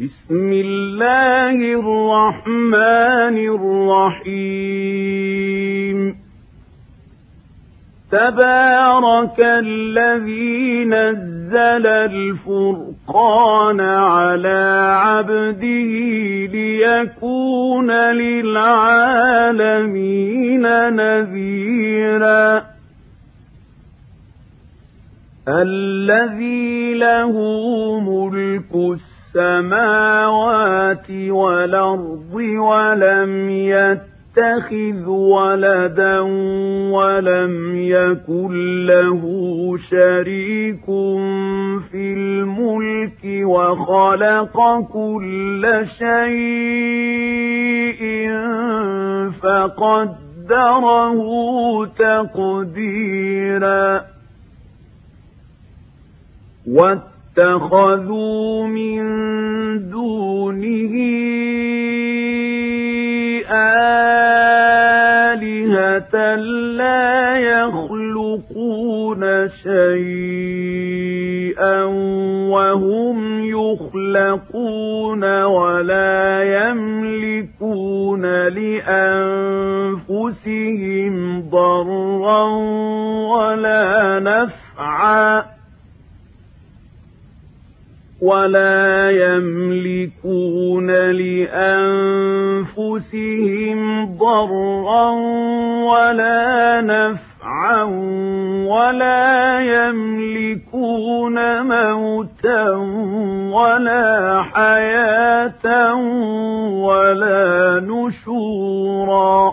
بسم الله الرحمن الرحيم. تبارك الذي نزل الفرقان على عبده ليكون للعالمين نذيرا. الذي له ملك السماوات والأرض ولم يتخذ ولدا ولم يكن له شريك في الملك وخلق كل شيء فقدره تقديرا. واتخذوا من دونه آلهة لا يخلقون شيئا وهم يخلقون ولا يملكون لأنفسهم ضرا ولا نفعا ولا يملكون لأنفسهم ضرا ولا نفعا ولا يملكون موتا ولا حياة ولا نشورا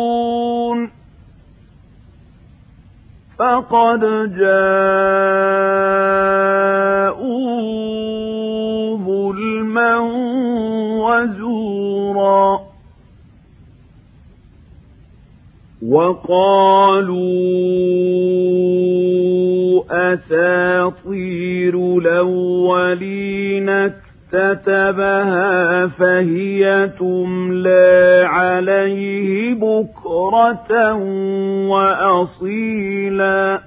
فقد جاءوا ظلما وزورا وقالوا أساطير الأولين اكتتبها فهي تملى عليه بكرة وأصيلا.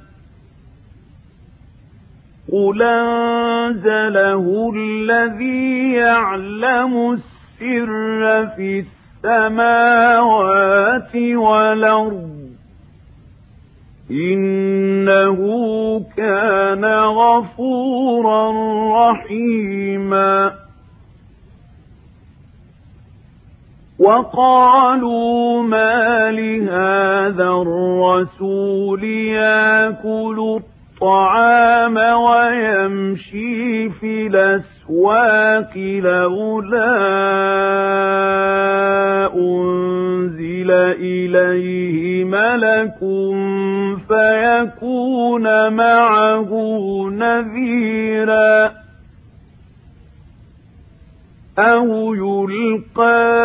قل أنزله الذي يعلم السر في السماوات والأرض إنه كان غفورا رحيما وقالوا ما لهذا الرسول ياكل الطعام ويمشي في الأسواق لولا أنزل إليه ملك فيكون معه نذيرا أو يلقى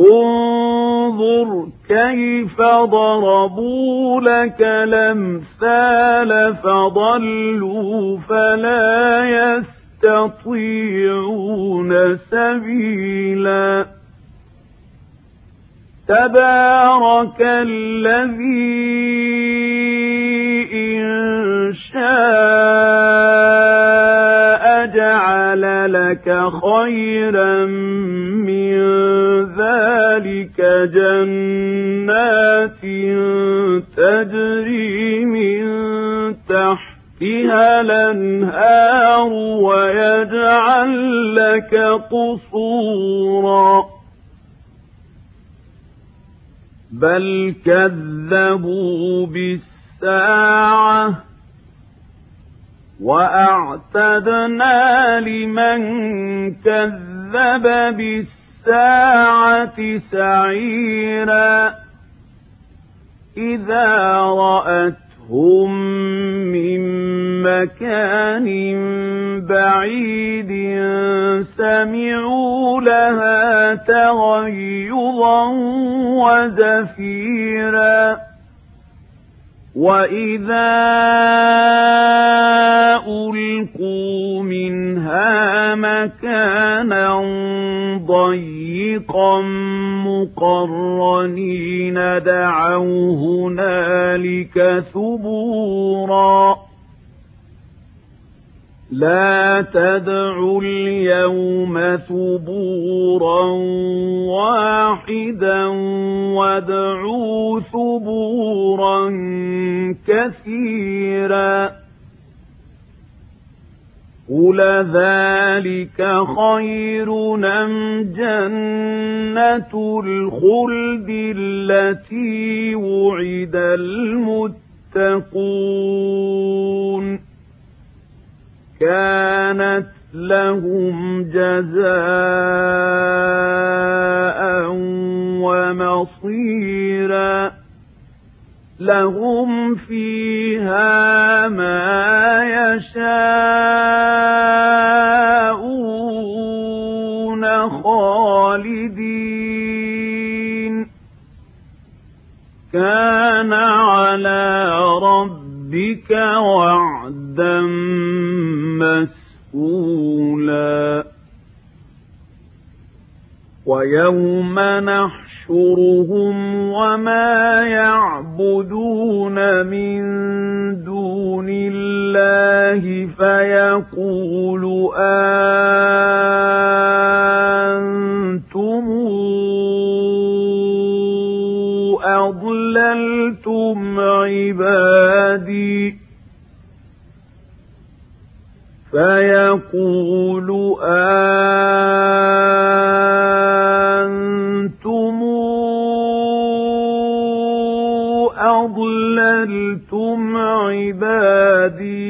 انظر كيف ضربوا لك الأمثال فضلوا فلا يستطيعون سبيلا. تبارك الذي إن شاء جعل لك خيرا من ذلك جنات تجري من تحتها الأنهار ويجعل لك قصورا. بل كذبوا بالساعة. وأعتدنا لمن كذب بالساعة سعيرا إذا رأتهم من مكان بعيد سمعوا لها تغيظا وزفيرا وإذا ألقوا منها مكانا ضيقا مقرنين دعوا هنالك ثبورا لا تدعوا اليوم ثبورا واحدا وادعوا ثبورا كثيرا. قل ذلك خير نم جنة الخلد التي وعد المتقون كانت لهم جزاء ومصيرا لهم فيها ما يشاءون خالدين. كان على ربك وعدا ويوم نحشرهم وما يعبدون من دون الله فيقول أنتم أضللتم عبادي فيقول أنتم عبادي.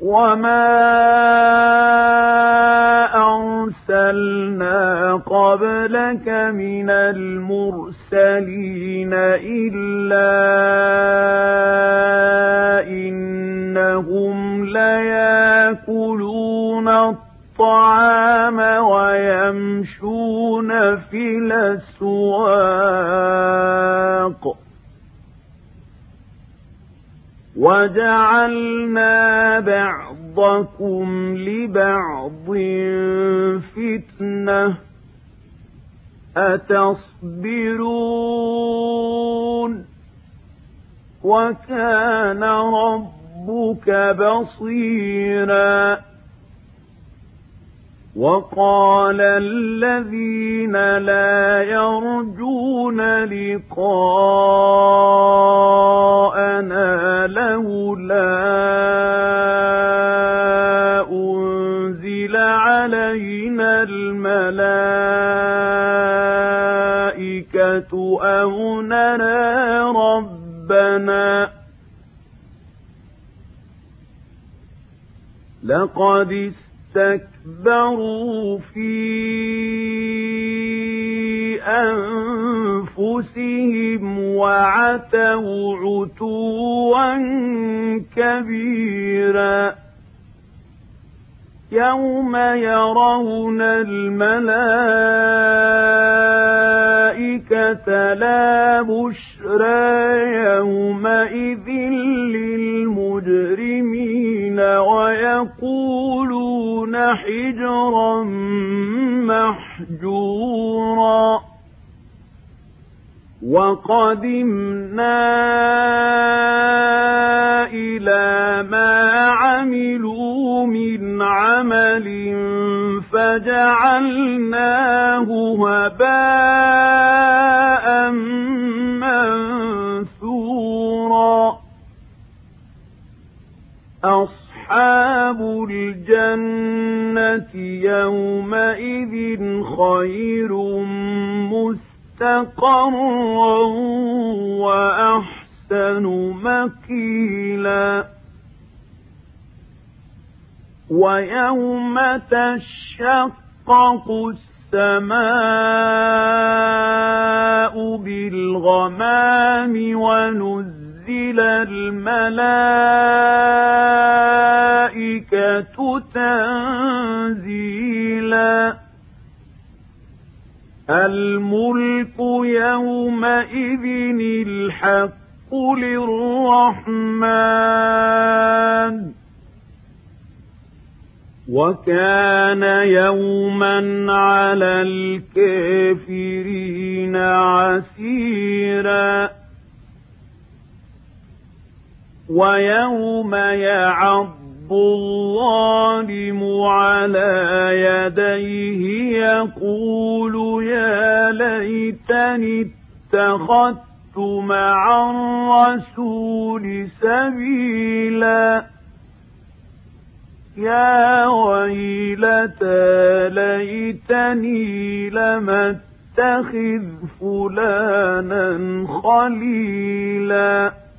وما أرسلنا قبلك من المرسلين إلا إنهم ليأكلون الطعام ويمشون في الأسواق وجعلنا بعضكم لبعض فتنة أتصبرون وكان ربك بصيرا وقال الذين لا يرجون لقاءنا لولا أنزل علينا الملائكة أو نرى ربنا لقد اسْتَكْبَرُوا فِي أَنفُسِهِمْ وَعَتَوْا عُتُوًّا كَبِيرًا. يَوْمَ يَرَوْنَ الْمَلَائِكَةَ لَا بُشْرَىٰ يَوْمَئِذٍ لِّلْمُجْرِمِينَ وَيَقُولُونَ حِجْرًا مَّحْجُورًا. وَقَدِمْنَا إِلَىٰ مَا عَمِلُوا مِنْ عَمَلٍ فَجَعَلْنَاهُ هَبَاءً مَّنثُورًا. أَصْحَابُ الْجَنَّةِ يَوْمَئِذٍ خَيْرٌ مُّسْتَقَرًّا وَأَحْسَنُ مَقِيلًا وَيَوْمَ تَشَقَّقُ السَّمَاءُ بِالْغَمَامِ وَنُزِّلَ الْمَلَائِكَةُ تَنزِيلًا الْمُلْكُ يَوْمَئِذٍ الْحَقُّ لِلرَّحْمَٰنِ وَكَانَ يَوْمًا عَلَى الْكَافِرِينَ عَسِيرًا وَيَوْمَ يَعَضُّ الظَّالِمُ عَلَىٰ يَدَيْهِ يَقُولُ يَا لَيْتَنِي اتَّخَذْتُ مَعَ الرَّسُولِ سَبِيلًا. يَا وَيْلَتَىٰ لَيْتَنِي لَمْ أَتَّخِذْ فُلَانًا خَلِيلًا.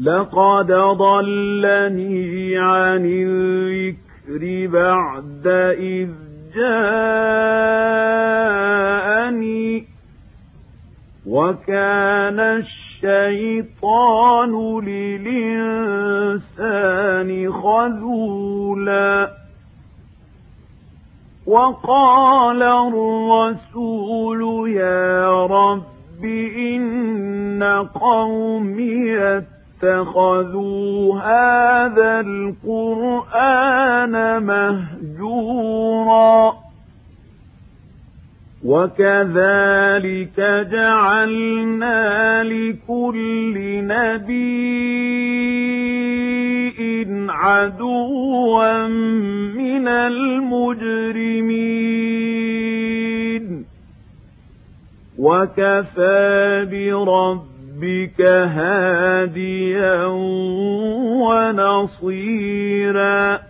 لَقَدْ ضَلَّنِي عَنِ الذِّكْرِ بَعْدَ إِذْ جَاءَنِي وَكَانَ الشَّيْطَانُ لِلْإِنسَانِ خَذُولًا وَقَالَ الرَّسُولُ يَا رَبِّ إِنَّ قَوْمِي اتَّخَذُوا هَٰذَا الْقُرْآنَ مَهْجُورًا. وَكَذَٰلِكَ جَعَلْنَا لِكُلِّ نَبِيٍّ عَدُوًّا مِّنَ الْمُجْرِمِينَ. وَكَفَىٰ بِرَبِّكَ هَادِيًا وَنَصِيرًا.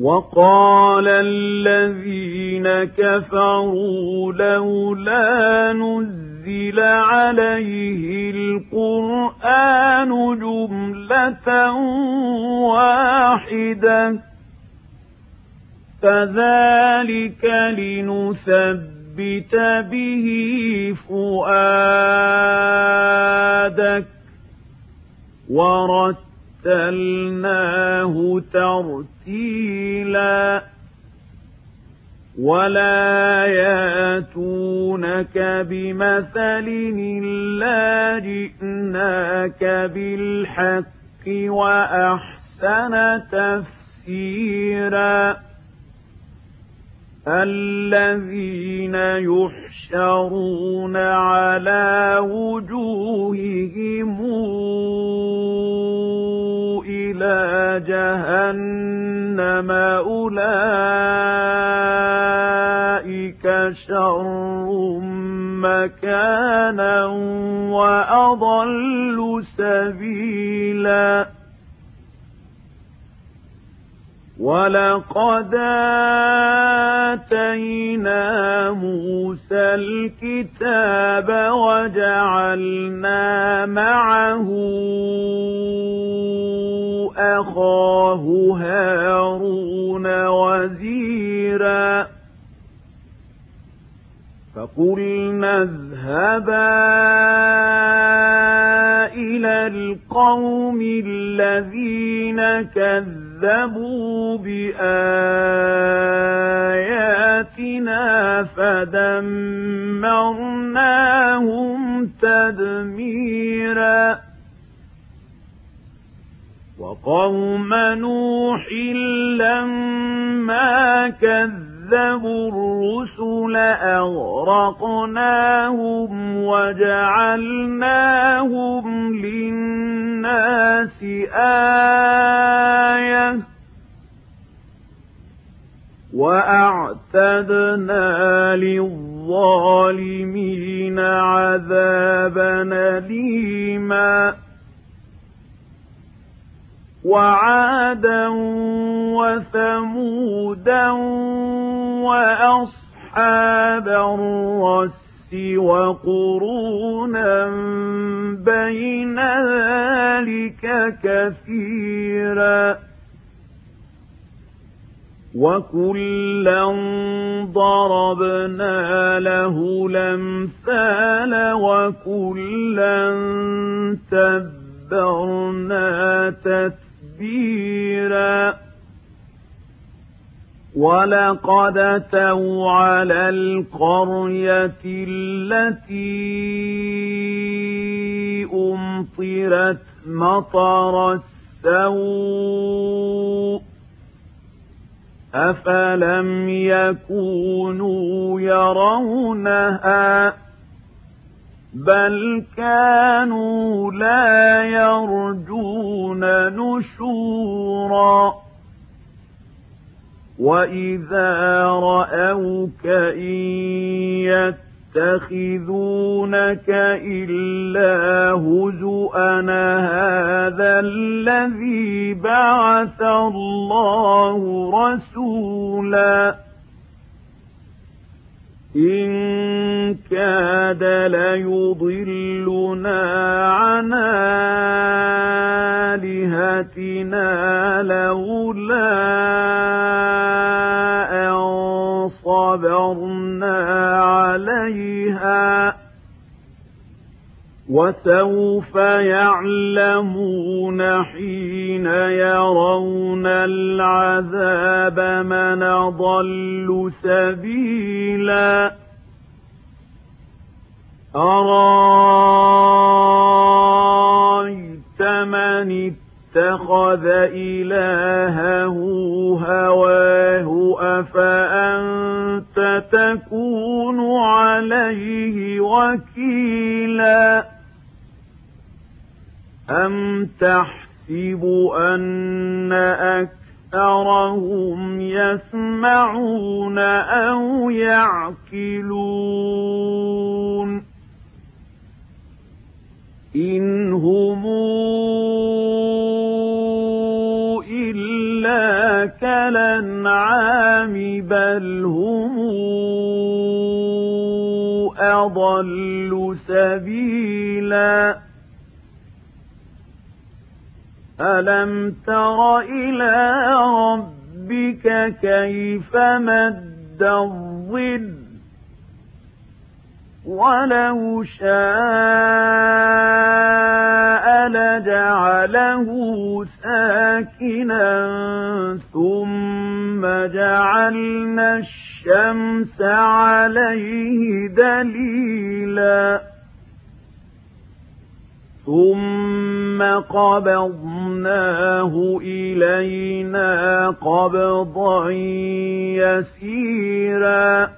وَقَالَ الَّذِينَ كَفَرُوا لَوْلَا نُزِّلَ عَلَيْهِ الْقُرْآنُ جُمْلَةً وَاحِدَةً. كَذَٰلِكَ لِنُثَبِّتَ بِهِ فُؤَادَكَ وَرَتَّلْنَاهُ تَرْتِيلًا وَلَا يَأْتُونَكَ بِمَثَلٍ إِلَّا جِئْنَاكَ بِالْحَقِّ وَأَحْسَنَ تَفْسِيرًا الَّذِينَ يُحْشَرُونَ عَلَىٰ وُجُوهِهِمْ إلى جهنم أولئك شر مكانا وأضل سبيلا ولقد آتينا موسى الكتاب وجعلنا معه أخاه هارون وزيرا فقلنا اذهبا إلى القوم الذين كذبوا بآياتنا فدمرناهم تدميرا وقوم نوح لما كذبوا الرسل أغرقناهم وجعلناهم للناس آية وأعتدنا للظالمين عذابا أليما وعادا وثمودا وأصحاب الرس وقرونا بين ذلك كثيرا وكلا ضربنا له الأمثال وكلا تبرنا تتبيرا ولقد اتوا على القرية التي أمطرت مطر السوء أفلم يكونوا يرونها بل كانوا لا يرجون نشورا وإذا رأوك إن يتخذونك إلا هزؤا هذا الذي بعث الله رسولا إن كاد ليضلنا عن آلهتنا لولا أن صبرنا عليها. وسوف يعلمون حين يرون العذاب من ضل سبيلا. أرأيت من اتخذ إلهه هواه؟ أفأنت تكون عليه وكيلا؟ أم تحسب أن أكثرهم يسمعون أو يعقلون إن هم إلا كالأنعام بل هم أضل سبيلا ألم تر إلى ربك كيف مد الظل ولو شاء لجعله ساكنا ثم جعلنا الشمس عليه دليلا ثم قبضناه إلينا قبضا يسيرا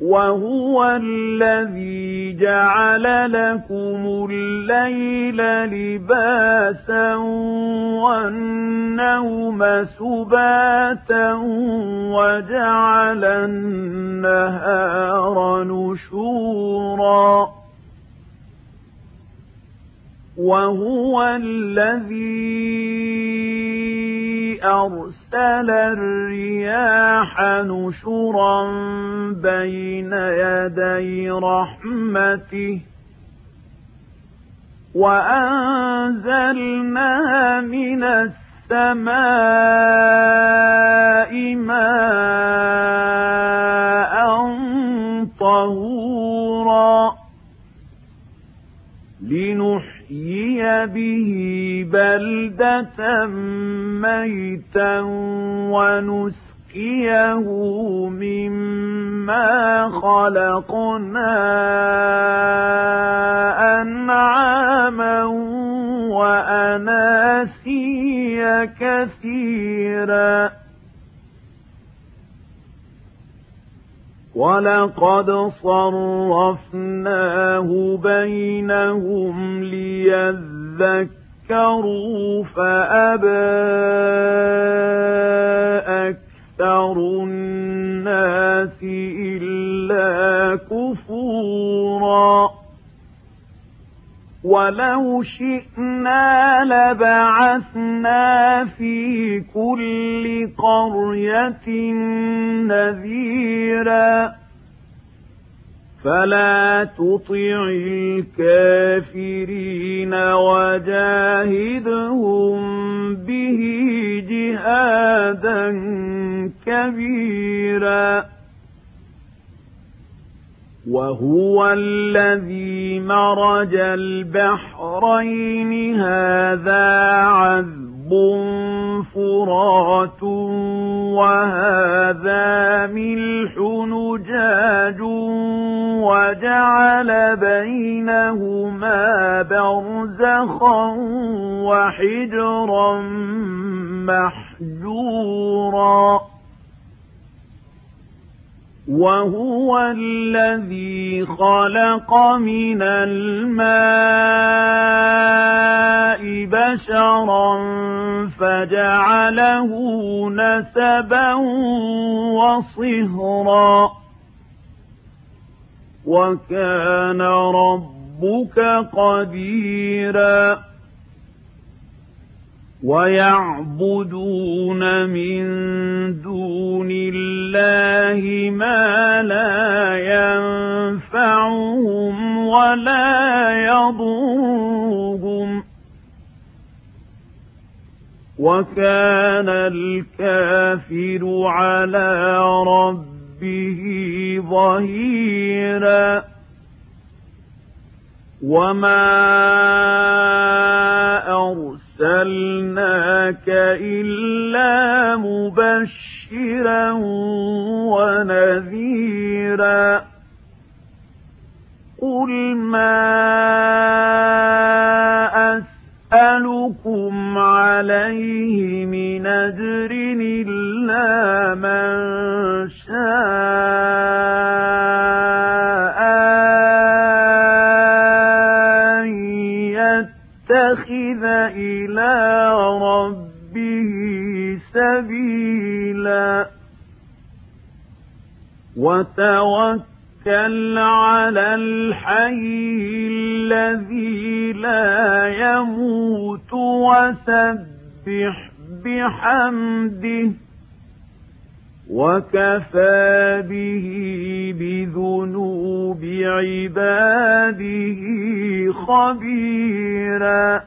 وهو الذي جعل لكم الليل لباسا والنوم سباتا وجعل النهار نشورا وهو الذي أرسل الرياح نشرا بين يدي رحمته وأنزلنا من السماء ماء طهورا لنحيي به بلدة ميتا ونسقيه مما خلقنا أنعاما وأناسيا كثيرا. ولقد صرفناه بينهم ليذكروا ذكروا فأبى أكثر الناس إلا كفورا ولو شئنا لبعثنا في كل قرية نذيراً فلا تطع الكافرين وجاهدهم به جهادا كبيرا وهو الذي مرج البحرين. هذا عذب فرات وهذا ملح نجاج وجعل بينهما برزخا وحجرا محجورا. وهو الذي خلق من الماء بشرا فجعله نسبا وصهرا. وكان ربك قديرا. ويعبدون من دون الله ما لا ينفعهم ولا يضرهم. وكان الكافر على ربه ظهيرا. وما أرسلناك إلا مبشرا ونذيرا. قل ما أسألكم عليه من أجر إلا من شاء. إلى ربه سبيلا وتوكل على الحي الذي لا يموت وسبح بحمده وكفى به بذنوب عباده خبيرا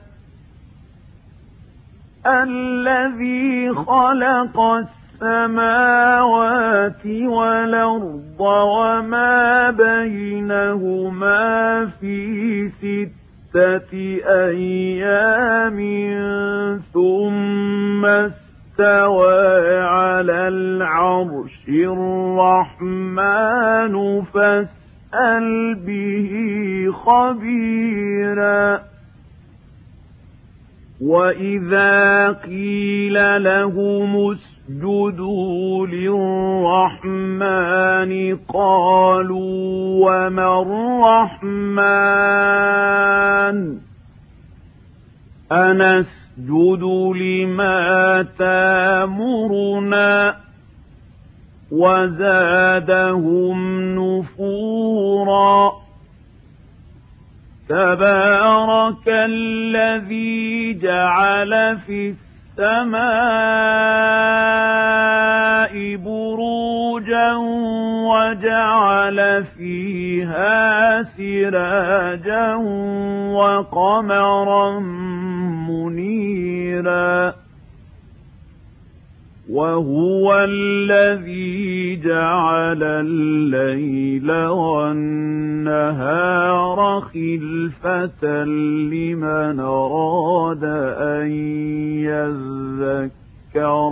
الذي خلق السماوات والأرض وما بينهما في ستة أيام ثم استوى على العرش الرحمن فاسأل به خبيرا وإذا قيل لهم اسجدوا للرحمن قالوا وما الرحمن أنسجد لما تامرنا وزادهم نفورا تبارك الذي جعل في السماء بروجا وجعل فيها سراجا وقمرا منيرا وهو الذي جعل الليل والنهار خلفة لمن أراد أن يذكر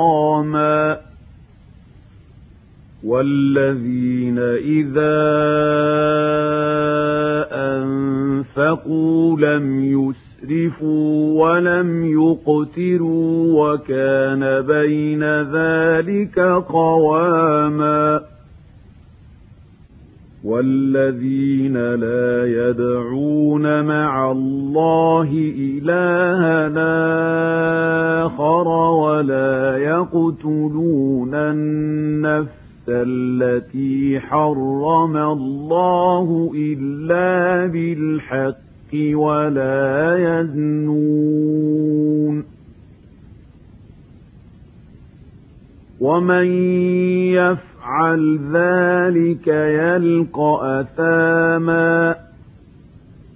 والذين إذا أنفقوا لم يسرفوا ولم يقتروا وكان بين ذلك قواما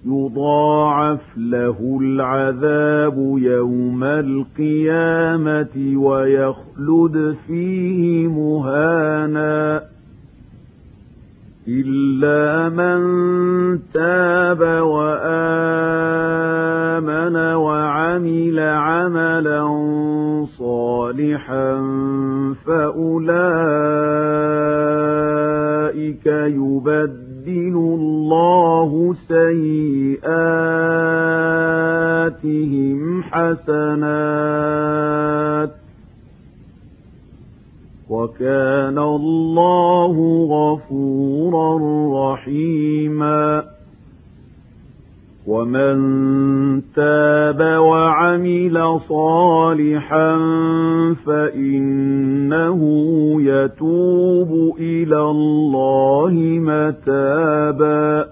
يضاعف له العذاب يوم القيامة ويخلد فيه مهانا إلا من تاب وآمن وعمل عملا صالحا فأولئك يبدل يبدل الله سيئاتهم حسنات وكان الله غفورا رحيما ومن تاب وعمل صالحا فإنه يتوب إلى الله متابا.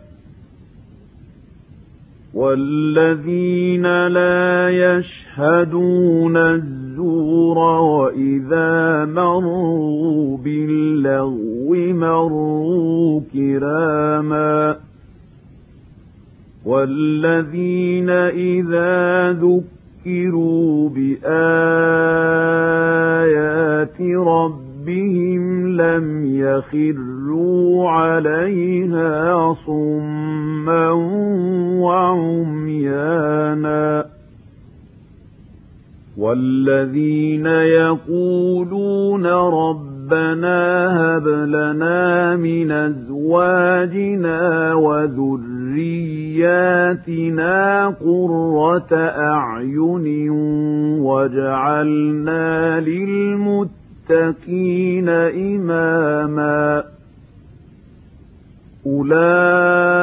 والذين لا يشهدون الزور وإذا مروا باللغو مروا كراما. والذين إذا ذكروا بآيات ربهم لم يخروا عليها صما وعميانا والذين يقولون ربنا هب لنا من أزواجنا وذرياتنا قرة أعين واجعلنا للمتقين إماما أولئك